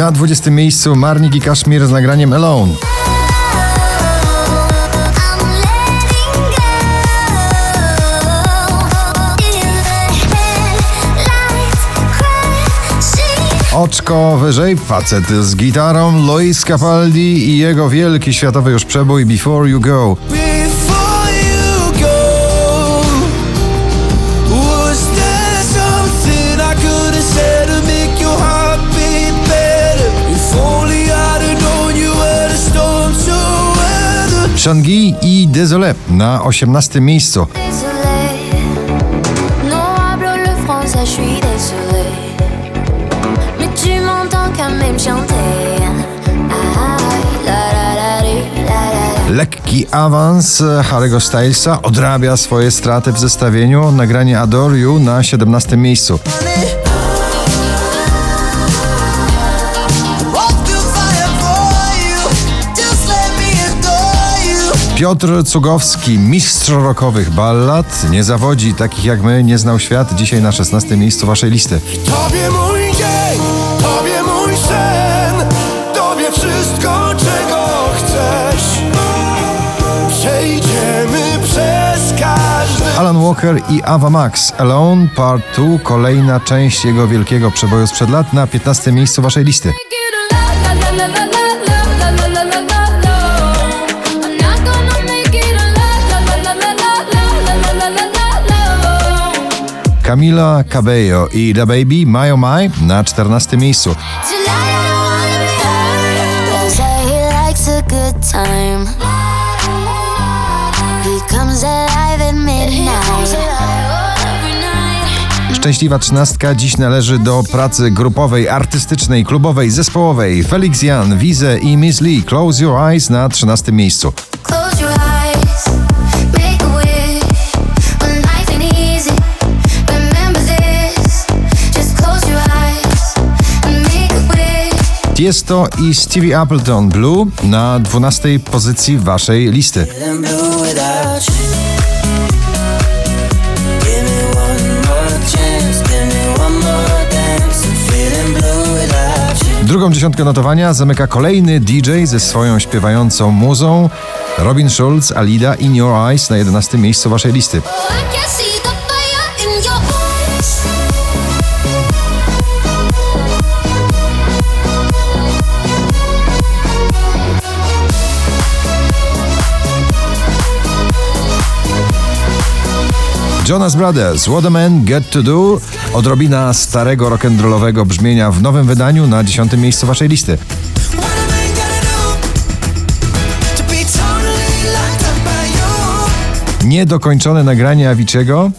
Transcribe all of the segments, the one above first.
Na 20 miejscu Marnik i Kaszmir z nagraniem Alone. Oczko wyżej, facet z gitarą, Luis Capaldi i jego wielki światowy już przebój Before You Go. La la di, la la la. Lekki awans Harry'ego Stylesa odrabia swoje straty w zestawieniu. Nagranie Adore You na 17 miejscu. Piotr Cugowski, mistrz rockowych ballad, nie zawodzi takich jak my, nie znał świat. Dzisiaj na 16 miejscu waszej listy. Tobie mój dzień, Tobie mój sen, Tobie wszystko, czego chcesz. Przejdziemy przez każdy. Alan Walker i Ava Max, Alone Part 2, kolejna część jego wielkiego przeboju sprzed lat na 15 miejscu waszej listy. Camila Cabello i Da Baby My Oh My na 14 miejscu. Szczęśliwa trzynastka dziś należy do pracy grupowej, artystycznej, klubowej, zespołowej. Felix Jan, Wize i Miss Lee Close Your Eyes na 13 miejscu. Tiesto i Stevie Appleton Blue na 12 pozycji waszej listy. Drugą dziesiątkę notowania zamyka kolejny DJ ze swoją śpiewającą muzą. Robin Schulz, Alida In Your Eyes na 11 miejscu waszej listy. Jonas Brothers, What a Man Get To Do, odrobina starego rock'n'rollowego brzmienia w nowym wydaniu na 10 miejscu waszej listy. Niedokończone nagranie Aviciego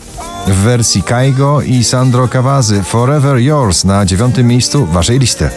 w wersji Kaigo i Sandro Cavazy Forever Yours na 9 miejscu waszej listy.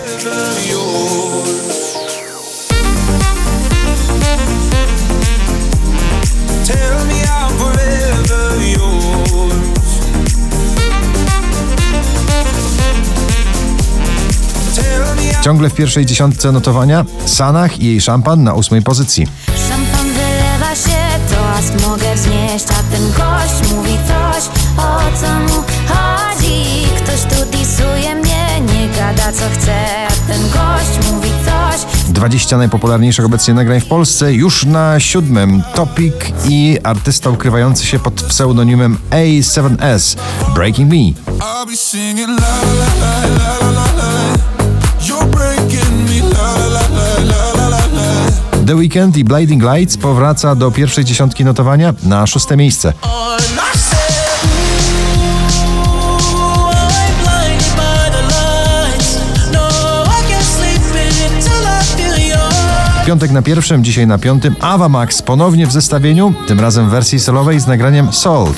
Ciągle w pierwszej dziesiątce notowania Sanach i jej szampan na ósmej pozycji. Szampan wylewa się, toast mogę wznieść, a ten gość mówi coś, o co mu chodzi. Ktoś tu disuje mnie, nie gada co chce, a ten gość mówi coś. 20 najpopularniejszych obecnie nagrań w Polsce. Już na siódmym Topic i artysta ukrywający się pod pseudonimem A7S Breaking Me. The Weeknd i Blinding Lights powraca do pierwszej dziesiątki notowania na szóste miejsce. Piątek na pierwszym, dzisiaj na piątym Ava Max ponownie w zestawieniu, tym razem w wersji solowej z nagraniem salt,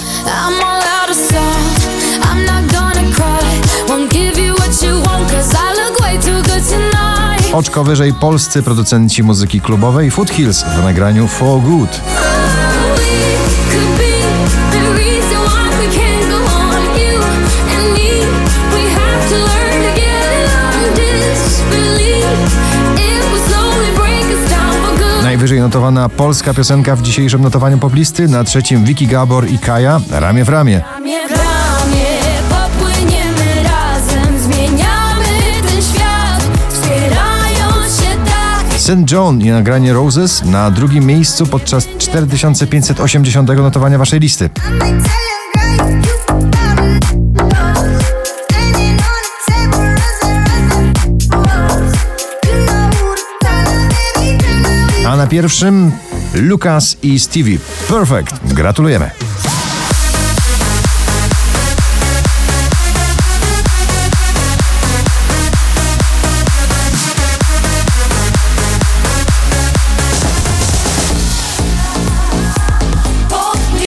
I'm not gonna cry. Won't give you what you want, cause I look way too good tonight. Oczko wyżej polscy producenci muzyki klubowej Foothills w nagraniu For Good. Najwyżej notowana polska piosenka w dzisiejszym notowaniu poplisty, na trzecim Vicky Gabor i Kaja ramię w ramię. St. John i nagranie Roses na drugim miejscu podczas 4580 notowania waszej listy. A na pierwszym Lucas i Stevie. Perfect. Gratulujemy.